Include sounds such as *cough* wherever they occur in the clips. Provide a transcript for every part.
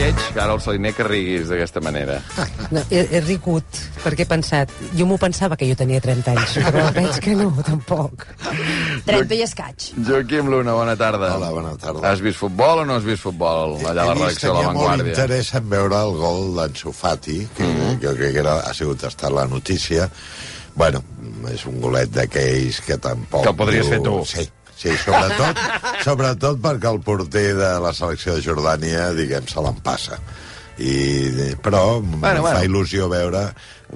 lleig que ara el Saliner que riguis d'aquesta manera. No, he, he rigut, perquè he pensat... Jo m'ho pensava que jo tenia 30 anys, però *laughs* veig que no, tampoc. 30 i escaig. Joaquim Luna, bona tarda. Hola, bona tarda. Has vist futbol o no has vist futbol allà a la redacció de La tenia molt Vanguardia? interès en veure el gol d'Ansu Fati, que mm -hmm. jo crec que era, ha sigut estat la notícia. Bueno, és un golet d'aquells que tampoc... Que el podries fer tu. Sí, sí, sobretot, *laughs* sobretot perquè el porter de la selecció de Jordània, diguem, se l'empassa. I, però bueno, Bueno, em fa bueno. il·lusió veure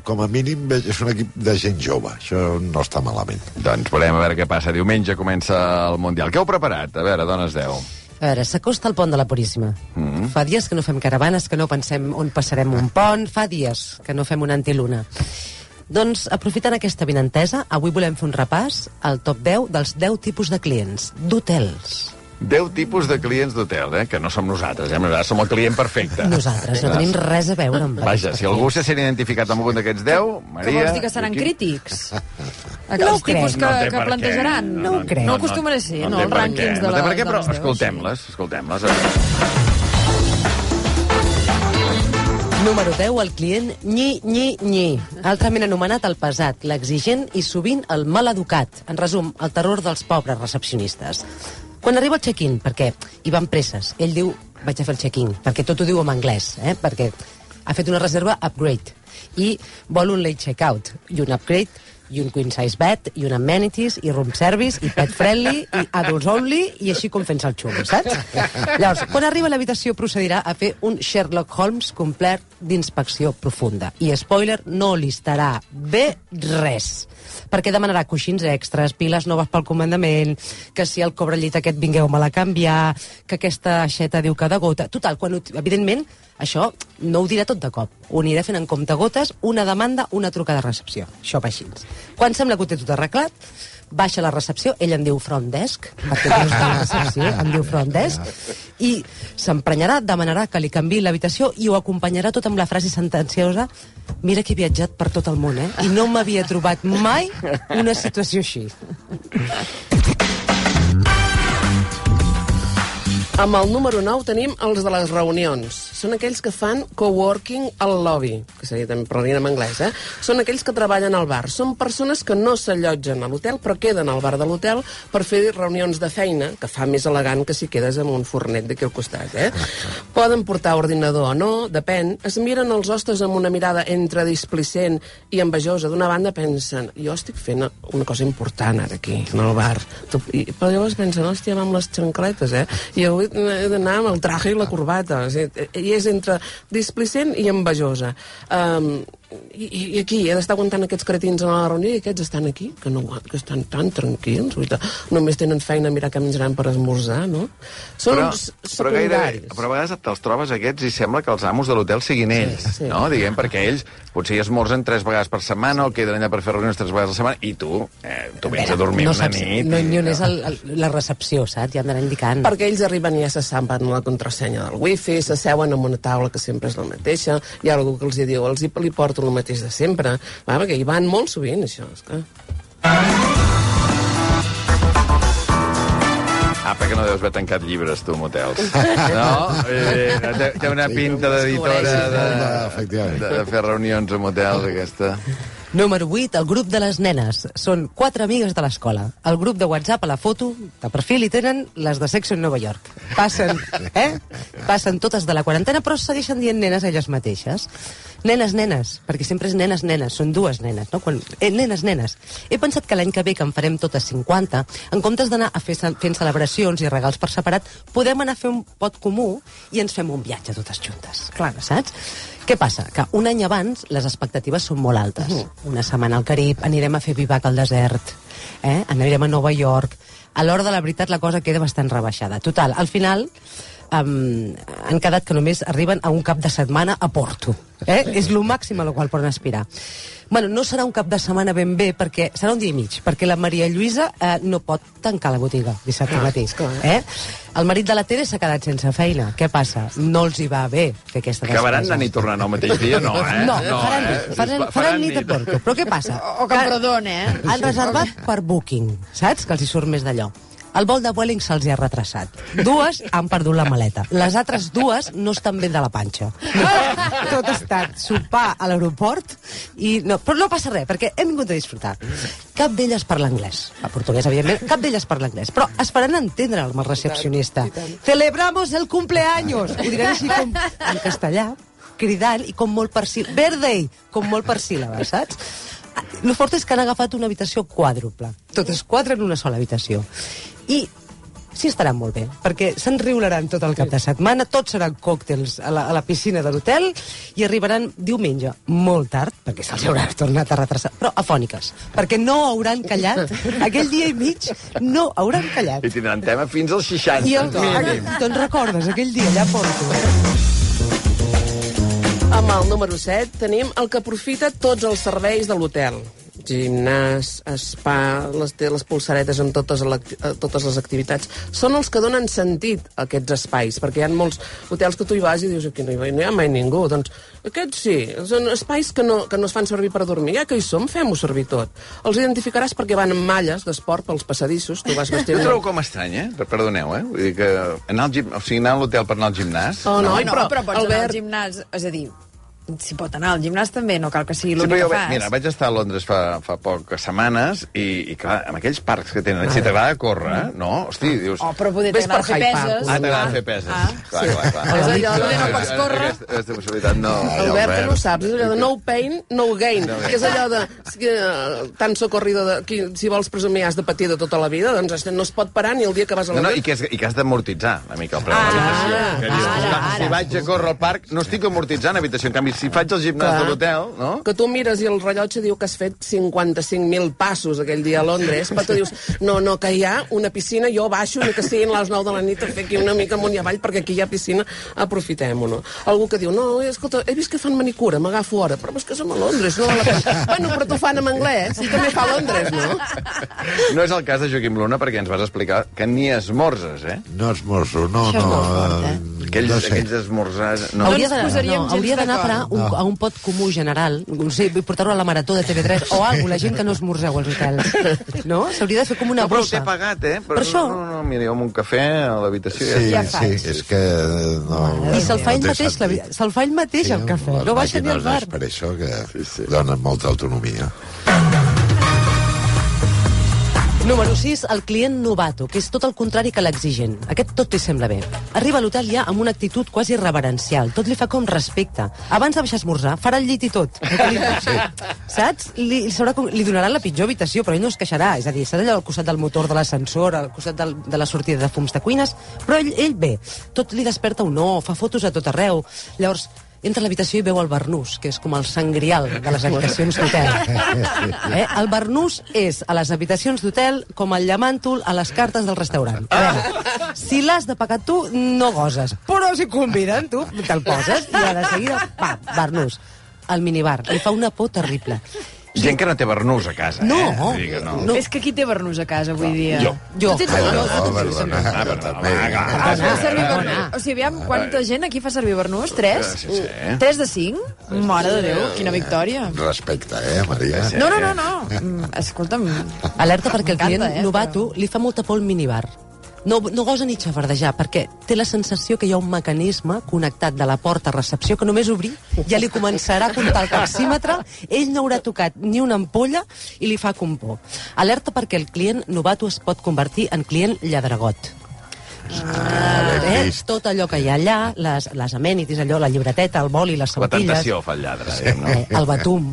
com a mínim és un equip de gent jove això no està malament Doncs veurem a veure què passa. Diumenge comença el Mundial. Què heu preparat? A veure, dones 10. A veure, s'acosta el pont de la Puríssima. Mm -hmm. Fa dies que no fem caravanes, que no pensem on passarem un pont, fa dies que no fem una antiluna. Doncs, aprofitant aquesta vinentesa, avui volem fer un repàs al top 10 dels 10 tipus de clients, d'hotels. 10 tipus de clients d'hotel, eh? que no som nosaltres, eh? Nosaltres som el client perfecte. *laughs* Nosaltres no tenim res a veure amb Vaja, si algú se sent identificat amb algun d'aquests 10, Que Maria... vols dir que seran Joaquim? crítics? *laughs* No Els ho crec. tipus que, No que plantejaran? què. No ho crec. No acostumen a ser, no, té els per rànquings què. de No té la- per què, però escoltem-les, escoltem-les. Número 10, el client nyi, nyi, nyi. Altrament anomenat el pesat, l'exigent i sovint el maleducat. En resum, el terror dels pobres recepcionistes. Quan arriba el check-in, perquè hi van presses, ell diu, vaig a fer el check-in, perquè tot ho diu en anglès, eh? perquè ha fet una reserva upgrade i vol un late check-out i un upgrade i un queen size bed, i un amenities, i room service, i pet friendly, i adults only, i així com fent-se el xulo, saps? Llavors, quan arriba a l'habitació procedirà a fer un Sherlock Holmes complet d'inspecció profunda. I, spoiler, no li estarà bé res perquè demanarà coixins extras, piles noves pel comandament, que si el cobrellit aquest vingueu-me-la a canviar, que aquesta aixeta diu cada gota... Total, quan, evidentment, això no ho dirà tot de cop. Ho anirà fent en compte-gotes, una demanda, una trucada de recepció. Això va així. Quan sembla que ho té tot arreglat, baixa la recepció, ell em diu front desk, perquè no de la recepció, em diu front desk, i s'emprenyarà, demanarà que li canvi l'habitació i ho acompanyarà tot amb la frase sentenciosa mira que he viatjat per tot el món, eh? I no m'havia trobat mai una situació així. Amb el número 9 tenim els de les reunions. Són aquells que fan coworking al lobby, que seria també parlarien en anglès, eh? Són aquells que treballen al bar. Són persones que no s'allotgen a l'hotel, però queden al bar de l'hotel per fer reunions de feina, que fa més elegant que si quedes amb un fornet d'aquí al costat, eh? Poden portar ordinador o no, depèn. Es miren els hostes amb una mirada entre displicent i envejosa. D'una banda pensen, jo estic fent una cosa important ara aquí, en el bar. Però llavors pensen, hòstia, amb les xancletes, eh? I avui he d'anar amb el traje i la corbata. I és entre displicent i envejosa. Um, i, I aquí he d'estar aguantant aquests cretins a la reunió i aquests estan aquí, que, no, que estan tan tranquils, dir, només tenen feina a mirar què menjaran per esmorzar, no? Són Però, però, gaire, però a vegades te'ls trobes aquests i sembla que els amos de l'hotel siguin ells, sí. no? Diguem, perquè ells potser hi esmorzen tres vegades per setmana o queden allà per fer reunions tres vegades a la setmana i tu, eh, tu vens a dormir no una saps, nit. no, i- ni on és el, el, la recepció, saps? Ja d'anar indicant. Perquè ells arriben i ja se saben la contrasenya del wifi, s'asseuen en una taula que sempre és la mateixa, hi ha algú que els hi diu, els hi, li porto el mateix de sempre, va, perquè hi van molt sovint, això. És que... Ah, perquè no deus haver tancat llibres, tu, motels. *laughs* No? Eh, té, té una pinta d'editora de, Efectivament. de, de fer reunions a motels, aquesta. Número 8, el grup de les nenes. Són quatre amigues de l'escola. El grup de WhatsApp a la foto, de perfil, i tenen les de Sex en Nova York. Passen, eh? Passen totes de la quarantena, però segueixen dient nenes elles mateixes. Nenes, nenes, perquè sempre és nenes, nenes, són dues nenes, no? Quan, eh, nenes, nenes. He pensat que l'any que ve, que en farem totes 50, en comptes d'anar a fer fent celebracions i regals per separat, podem anar a fer un pot comú i ens fem un viatge totes juntes. Clar, saps? Què passa? Que un any abans les expectatives són molt altes. Una setmana al Carib, anirem a fer vivac al desert, eh? anirem a Nova York... A l'hora de la veritat la cosa queda bastant rebaixada. Total, al final um, han quedat que només arriben a un cap de setmana a Porto. Eh? És el màxim a la qual poden aspirar. Bueno, no serà un cap de setmana ben bé, perquè serà un dia i mig, perquè la Maria Lluïsa eh, no pot tancar la botiga dissabte Ah, matí. Eh? El marit de la Tere s'ha quedat sense feina. Què passa? No els hi va bé fer aquesta despesa. Acabaran anant i tornant el mateix dia? No, eh? No, faran, eh? nit, faran, faran nit a Porto. Però què passa? O que em perdone, eh? Han reservat per Booking, saps? Que els hi surt més d'allò. El vol de Vueling se'ls ha retrasat. Dues han perdut la maleta. Les altres dues no estan bé de la panxa. *laughs* Tot ha estat sopar a l'aeroport i... No, però no passa res, perquè hem vingut a disfrutar. Cap d'elles parla anglès. A portuguès, evidentment, cap d'elles parla anglès. Però es faran entendre amb el recepcionista. Celebramos el cumpleaños! Ho diran així com en castellà, cridant i com molt per síl·labes. Birthday! Com molt per síl·labes, saps? El fort és que han agafat una habitació quàdruple. Totes quatre en una sola habitació. I sí estaran molt bé, perquè se'n riularan tot el cap de setmana, tots seran còctels a la, a la piscina de l'hotel i arribaran diumenge, molt tard, perquè se'ls haurà tornat a retrasar, però afòniques, perquè no hauran callat, *laughs* aquell dia i mig no hauran callat. I tindran tema fins als 60. I el, mínim. te'n recordes, aquell dia, allà porto. Eh? Amb el número 7 tenim el que aprofita tots els serveis de l'hotel. Gimnàs, spa, les, té les pulsaretes amb totes, eh, totes les activitats. Són els que donen sentit a aquests espais, perquè hi ha molts hotels que tu hi vas i dius aquí no hi, va, no hi ha mai ningú. Doncs aquests sí, són espais que no, que no es fan servir per dormir. Ja que hi som, fem-ho servir tot. Els identificaràs perquè van amb malles d'esport pels passadissos, tu vas vestit... *laughs* Jo trobo com estrany, eh? Per- Perdoneu, eh? Vull dir que anar al, gim... o sigui, anar a l'hotel per anar al gimnàs... Oh, no, No, no, però, però, pots anar Albert- al gimnàs, és a dir, s'hi pot anar al gimnàs també, no cal que sigui Sí, l'únic jo, que fas. mira, vaig estar a Londres fa, fa poques setmanes i, i clar, amb aquells parcs que tenen, si t'agrada córrer, no? Hosti, dius... Oh, però poder Ves t'agrada per fer peses. Ah, t'agrada Ah. fer peses. Ah. Clar, clar, clar. És allò de- no pots córrer. Aquesta, aquesta possibilitat no... Albert, que no saps, és allò de no pain, no gain, No que és allò de si, eh, tan socorrido de, qui, si vols presumir has de patir de tota la vida, doncs este no es pot parar ni el dia que vas a No, la no, i que, has, i que has d'amortitzar una mica el preu de l'habitació. Ah, Que dius, ara, escolta, ara. Si vaig a córrer al parc, no estic amortitzant habitació. En canvi, si faig el gimnàs Clar. de l'hotel, no? Que tu mires i el rellotge diu que has fet 55.000 passos aquell dia a Londres, però tu dius, no, no, que hi ha una piscina, jo baixo, ni que siguin les 9 de la nit a fer aquí una mica amunt i avall, perquè aquí hi ha piscina, aprofitem-ho, no? Algú que diu, no, escolta, he vist que fan manicura, m'agafo hora, però és que som a Londres, no val la bueno, però t'ho fan en anglès, i també fa a Londres, no? No és el cas de Joaquim Luna, perquè ens vas explicar que ni esmorzes, eh? No esmorzo, no, Això és no. Aquells, no sé. aquells esmorzars... No. Hauria ens d'anar posaríem no, gens hauria d'anar a parar d'acord. un, a un pot comú general, no sé, portar-ho a la marató de TV3 o alguna la gent que no esmorzeu als hotels. No? S'hauria de fer com una No, però us bruta. he pagat, eh? Per això. No, no, mira, jo amb un cafè a l'habitació Sí, ja sí, és que no... I se'l fa ell no mateix, la. Se'l fa ell mateix, el cafè. No baixa ni al bar. d'espresso que donen molta autonomia. Número 6, el client novato, que és tot el contrari que l'exigent. Aquest tot li sembla bé. Arriba a l'hotel ja amb una actitud quasi reverencial. Tot li fa com respecte. Abans de baixar a esmorzar, farà el llit i tot. *laughs* Li, saps? Li, li, sabrà com, li donaran la pitjor habitació, però ell no es queixarà. És a dir, serà allò al costat del motor de l'ascensor, al costat del, de la sortida de fums de cuines, però ell, ell bé. Tot li desperta un no, fa fotos a tot arreu. Llavors, entra a l'habitació i veu el barnús, que és com el sangrial de les habitacions d'hotel. *laughs* Eh? El barnús és a les habitacions d'hotel com el llamàntol a les cartes del restaurant. A veure, si l'has de pagar tu, no goses. Però si conviden, tu te'l poses i a de seguida, pa, barnús. El minibar. Li fa una por terrible. Gent que no té barnús a casa, No. eh? Vull dir que no. No. És que qui té barnús a casa avui dia? Jo. Jo. Tu tens Ai, barnús? no, perdona, Ah, jo però, també. va, va, Ah, es fa servir Perdona. barnús. O sigui, aviam, quanta gent aquí fa servir barnús? Tres? Sí, sí. Tres de cinc? Mare de Déu, quina victòria. Respecte, eh, Maria? No, no, no, no. Mm, Escolta'm, Alerta perquè el M'encanta, client eh, novato li fa molta por el minibar. No, no gosa ni xafardejar, perquè té la sensació que hi ha un mecanisme connectat de la porta a recepció que només obrir ja li començarà a comptar el taxímetre, ell no haurà tocat ni una ampolla i li fa com por. Alerta perquè el client novato es pot convertir en client lladragot. Ah, Eh? Tot allò que hi ha allà, les, les amenities, allò, la llibreteta, el boli, les La sautilles... tentació fa el lladre, no? Eh, el batum,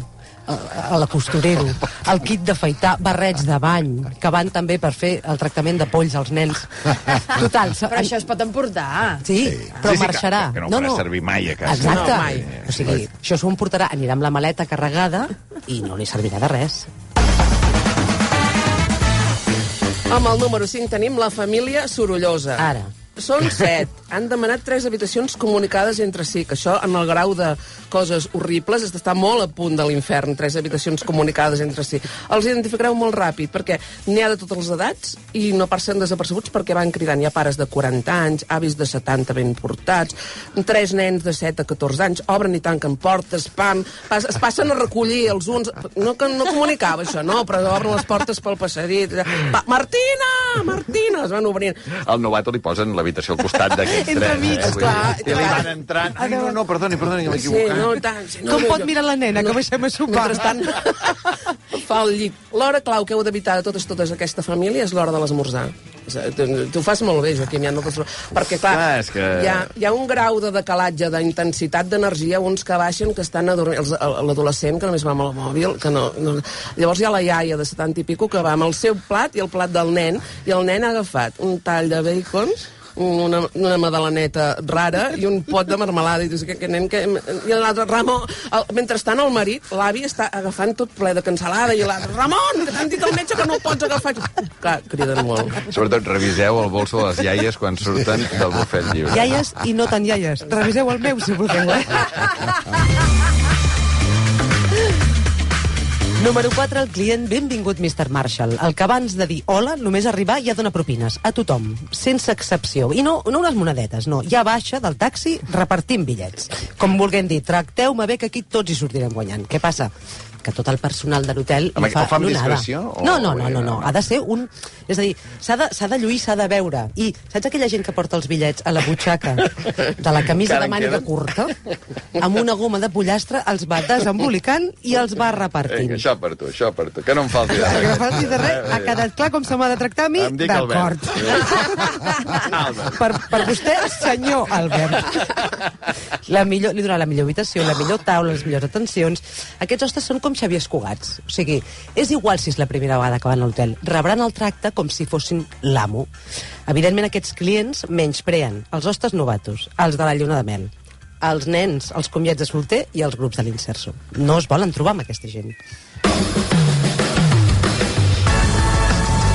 el, el costurero, el kit d'afaitar, barrets de bany, que van també per fer el tractament de polls als nens. Total. però això es pot emportar. Sí, Sí. però Sí, sí, que- marxarà. que no ho farà servir mai a casa. Exacte. No, mai. O sigui, això s'ho emportarà, anirà amb la maleta carregada i no li servirà de res. Amb el número 5 tenim la família sorollosa. Ara. Són set. han demanat tres habitacions comunicades entre si, que això, en el grau de coses horribles, d'estar molt a punt de l'infern, tres habitacions comunicades entre si. Els identificareu molt ràpid, perquè n'hi ha de totes les edats i no passen desapercebuts perquè van cridant. Hi ha pares de 40 anys, avis de 70 ben portats, tres nens de 7 a 14 anys, obren i tanquen portes, pam, pas, es passen a recollir els uns... No, que no comunicava això, no, però obren les portes pel passadit. Va, Martina! Martina! Es van obrint. Al novato li posen l'habitació al costat d'aquests tres. Entremig, eh? Vull dir, clar, I li van entrant. Ai, no, no, perdoni, perdoni, que m'he Sí, equivocat. no, tant, sí, no, Com no, pot jo- mirar la nena, que baixem a sopar? Mentrestant, *laughs* fa el llit. L'hora clau que heu d'evitar de totes, totes aquesta família és l'hora de l'esmorzar. Tu, tu ho fas molt bé, Joaquim, ja no t'has- perquè clar, Clar, és que- hi, ha, hi ha un grau de decalatge, d'intensitat d'energia, uns que baixen que estan adormint, els- l'adolescent que només va amb el mòbil, que no, no... Llavors hi ha la iaia de 70 i pico que va amb el seu plat i el plat del nen, i el nen ha agafat un tall de bacon, una, una madalaneta rara i un pot de marmelada i dius que, que nen que... i l'altre Ramon el, mentrestant el marit, l'avi està agafant tot ple de cansalada i l'altre Ramon, que t'han dit el metge que no ho pots agafar clar, criden molt Sobretot reviseu el bolso de les iaies quan surten del bufet lliure. Iaies i no tan iaies. Reviseu el meu, si vulgueu, eh? *laughs* Número 4, el client Benvingut Mr. Marshall, el que abans de dir hola només arribar ja dona propines, a tothom, sense excepció. I no, no unes monedetes, no, ja baixa del taxi repartint bitllets. Com vulguem dir, tracteu-me bé que aquí tots hi sortirem guanyant. Què passa? Que tot el personal de l'hotel li fa ho fa amb discreció o- No, no, no, no, no, ha de ser un... És a dir, s'ha de, de lluir, s'ha de veure. I saps aquella gent que porta els bitllets a la butxaca de la camisa de màniga curta, amb una goma de pollastre, els va desembolicant i els va repartint. Vinga, això per tu, això per tu, que no em falti de Que res. no falti de res, ha quedat clar com se m'ha de tractar a mi? D'acord. Per, per vostè, senyor Albert. La millor, li donarà la millor habitació, la millor taula, les millors atencions. Aquests hostes són com Xavier Escugats. O sigui, és igual si és la primera vegada que van a l'hotel. Rebran el tracte com si fossin l'amo. Evidentment, aquests clients menyspreen els hostes novatos, els de la lluna de mel, els nens, els comiats de solter i els grups de l'inserso. No es volen trobar amb aquesta gent.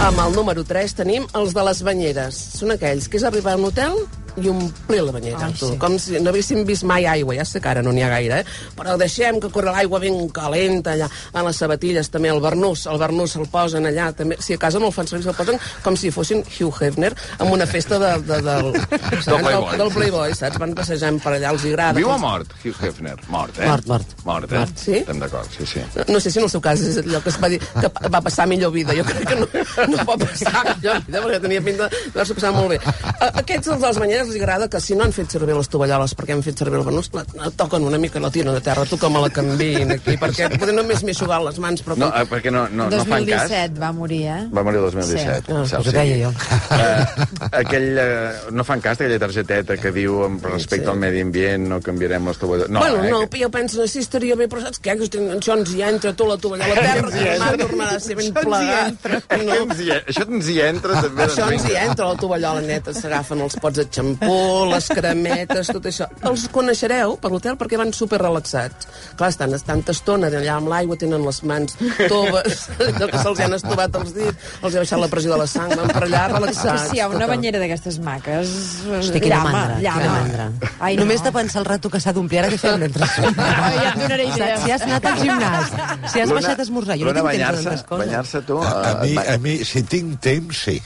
amb el número 3 tenim els de les banyeres són aquells que és arribar a un hotel i omplir la banyera, Ai, tu. sí. Com si no haguéssim vist mai aigua. Ja sé que ara no n'hi ha gaire, eh? Però deixem que corre l'aigua ben calenta allà. A les sabatilles també, el barnús. El barnús se'l posen allà. També. Si a casa no el fan servir, se'l posen com si fossin Hugh Hefner amb una festa de, de, del, *laughs* saps? Playboy. del, del Playboy, saps? Van passejant per allà, els hi agrada. Viu o mort, Hugh Hefner? Mort, eh? Mort, mort. Mort, eh? Mort, sí? Estem d'acord, sí, sí. No sé si en el seu cas és allò que es va dir que va passar millor vida. Jo crec que no, no va passar millor vida perquè tenia pinta d'haver-se passat molt bé. A aquests dels de els agrada que si no han fet servir les tovalloles perquè han fet servir el banús, la, la toquen una mica i la tiren a terra. Tu que me la canviïn aquí, perquè potser només m'he sugat les mans, però... No, eh, perquè no, no, no fan cas. 2017 va morir, eh? Va morir el 2017. Sí. Ah, saps? ho deia jo. Eh, aquell, eh, no fan cas d'aquella targeteta que diu amb respecte Sí. al medi ambient no canviarem les tovalloles. No, bueno, eh, no, que- jo penso, sí, estaria bé, però saps què? Que això ens hi entra tu la tovallola a terra, que demà tornarà a ser ben plegat. Això ens hi, això ens hi entra també. Això ens hi entra, la tovallola neta, s'agafen els pots de xampú, les cremetes, tot això. Els coneixereu per l'hotel perquè van super relaxats. Clar, estan tanta estona allà amb l'aigua, tenen les mans toves, *laughs* allò que se'ls han estovat els dits, els ha baixat la pressió de la sang, van per allà relaxats. si hi ha una tot. banyera d'aquestes maques... Hosti, quina llama, mandra, llama. quina mandra. Ai, Només no. de pensar el rato que s'ha d'omplir, ara què fem mentre som? Ai, ja et donaré idees. Si has anat al gimnàs, si has baixat a esmorzar, jo no tinc temps de tantes coses. banyar-se tu... A, a, eh, mi, et a mi, si tinc temps, sí.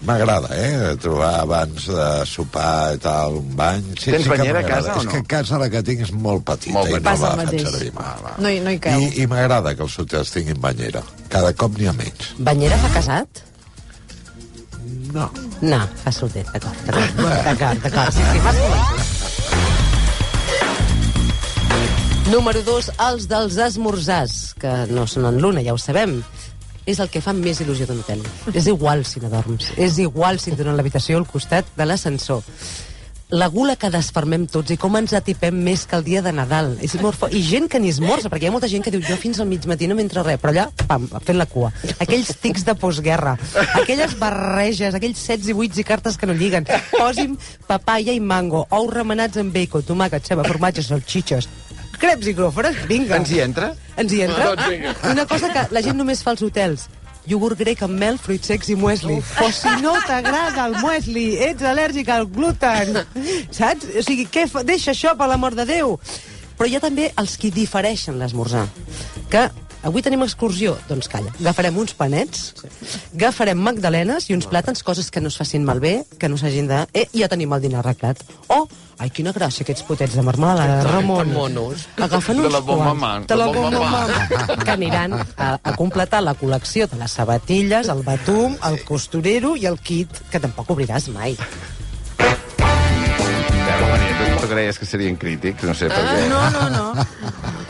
M'agrada, eh? Trobar abans de sopar i tal, un bany. Sí, Tens sí que banyera a casa o És no? que a casa la que tinc és molt petita Molt i no la mateix. servir mai. No, hi- no hi creu. I, I m'agrada que els hotels tinguin banyera. Cada cop n'hi ha menys. Banyera fa casat? No. No, fa solter, d'acord, d'acord, d'acord, sí, sí, convençut. Número 2, els dels esmorzars, que no són en l'una, ja ho sabem. És el que fa més il·lusió d'un hotel. És igual si no dorms, és igual si et donen l'habitació al costat de l'ascensor. La gula que desfermem tots i com ens atipem més que el dia de Nadal. És molt. I gent que ni esmorza, perquè hi ha molta gent que diu jo fins al mig matí no m'entra res, però allà, pam, fent la cua. Aquells tics de postguerra, aquelles barreges, aquells sets i vuits i cartes que no lliguen. Posi'm papaya i mango, ous remenats amb bacon, tomàquet, ceba, formatge, salxitxes, creps i cròfores, vinga. Ens hi entra? Ens hi entra? Doncs vinga. Una cosa que la gent només fa als hotels, iogurt grec amb mel, fruits secs i muesli. O si no t'agrada el muesli, ets al·lèrgic al gluten, saps? O sigui, què fa? deixa això, per l'amor de Déu. Però hi ha també els qui difereixen l'esmorzar. Que avui tenim excursió, doncs calla. Agafarem uns panets, agafarem magdalenes i uns plàtans, coses que no es facin malbé, que no s'hagin de... Eh, ja tenim el dinar arreglat. O, ai, quina gràcia, aquests potets de marmelada, Ramon. que monos. Agafen De uns la bomba quants. man, De la de la bomba man. Que aniran a, a completar la col·lecció de les sabatilles, el batum, el costurero i el kit, que tampoc obriràs mai. Tu, creies que serien crítics? No sé per què. No, no, no.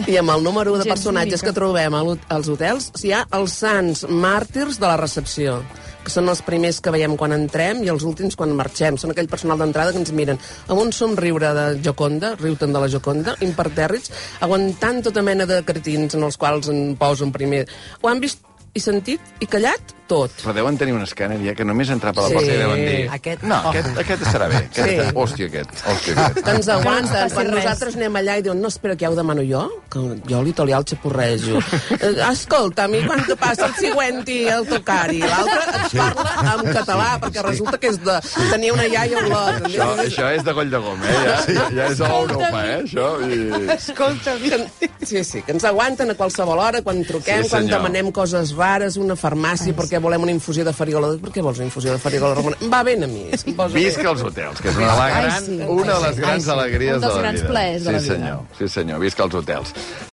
I amb el número de Gens personatges que trobem a als hotels, hi ha els sants màrtirs de la recepció que són els primers que veiem quan entrem i els últims quan marxem. Són aquell personal d'entrada que ens miren amb un somriure de Joconda, riuten de la Joconda, impertèrrits, aguantant tota mena de cretins en els quals en posen primer. Ho han vist i sentit i callat tot. Però deuen tenir un escàner ja que només entrar per la Sí. porta i deuen dir... Aquest- No, aquest, aquest estarà bé. Aquest, Sí. Hòstia, aquest. Hòstia, aquest. *laughs* que ens aguanten. passi Quan res. nosaltres anem allà i diuen, no, espera, que ja ho demano jo, que jo l'italià el xapurrejo. *laughs* Eh, Escolta'm, i quan te passa el següent i el tocari? L'altre et parla en català, perquè resulta que és de tenir una iaia a Olot. Això, això és de coll de gom, eh? Ja, ja és a Europa, eh? Això, i... Escolta, Que- Sí, sí, que ens aguanten a qualsevol hora, quan truquem, Sí, quan demanem coses rares, una farmàcia, perquè volem una infusió de farigola. Per què vols una infusió de farigola, Ramon? Va ben a mi. Visca els hotels, que és una gran, sí. una de les Ai, grans sí. alegries Un dels de la grans vida. plaers de sí, la vida. senyor. Sí, senyor. Visca els hotels.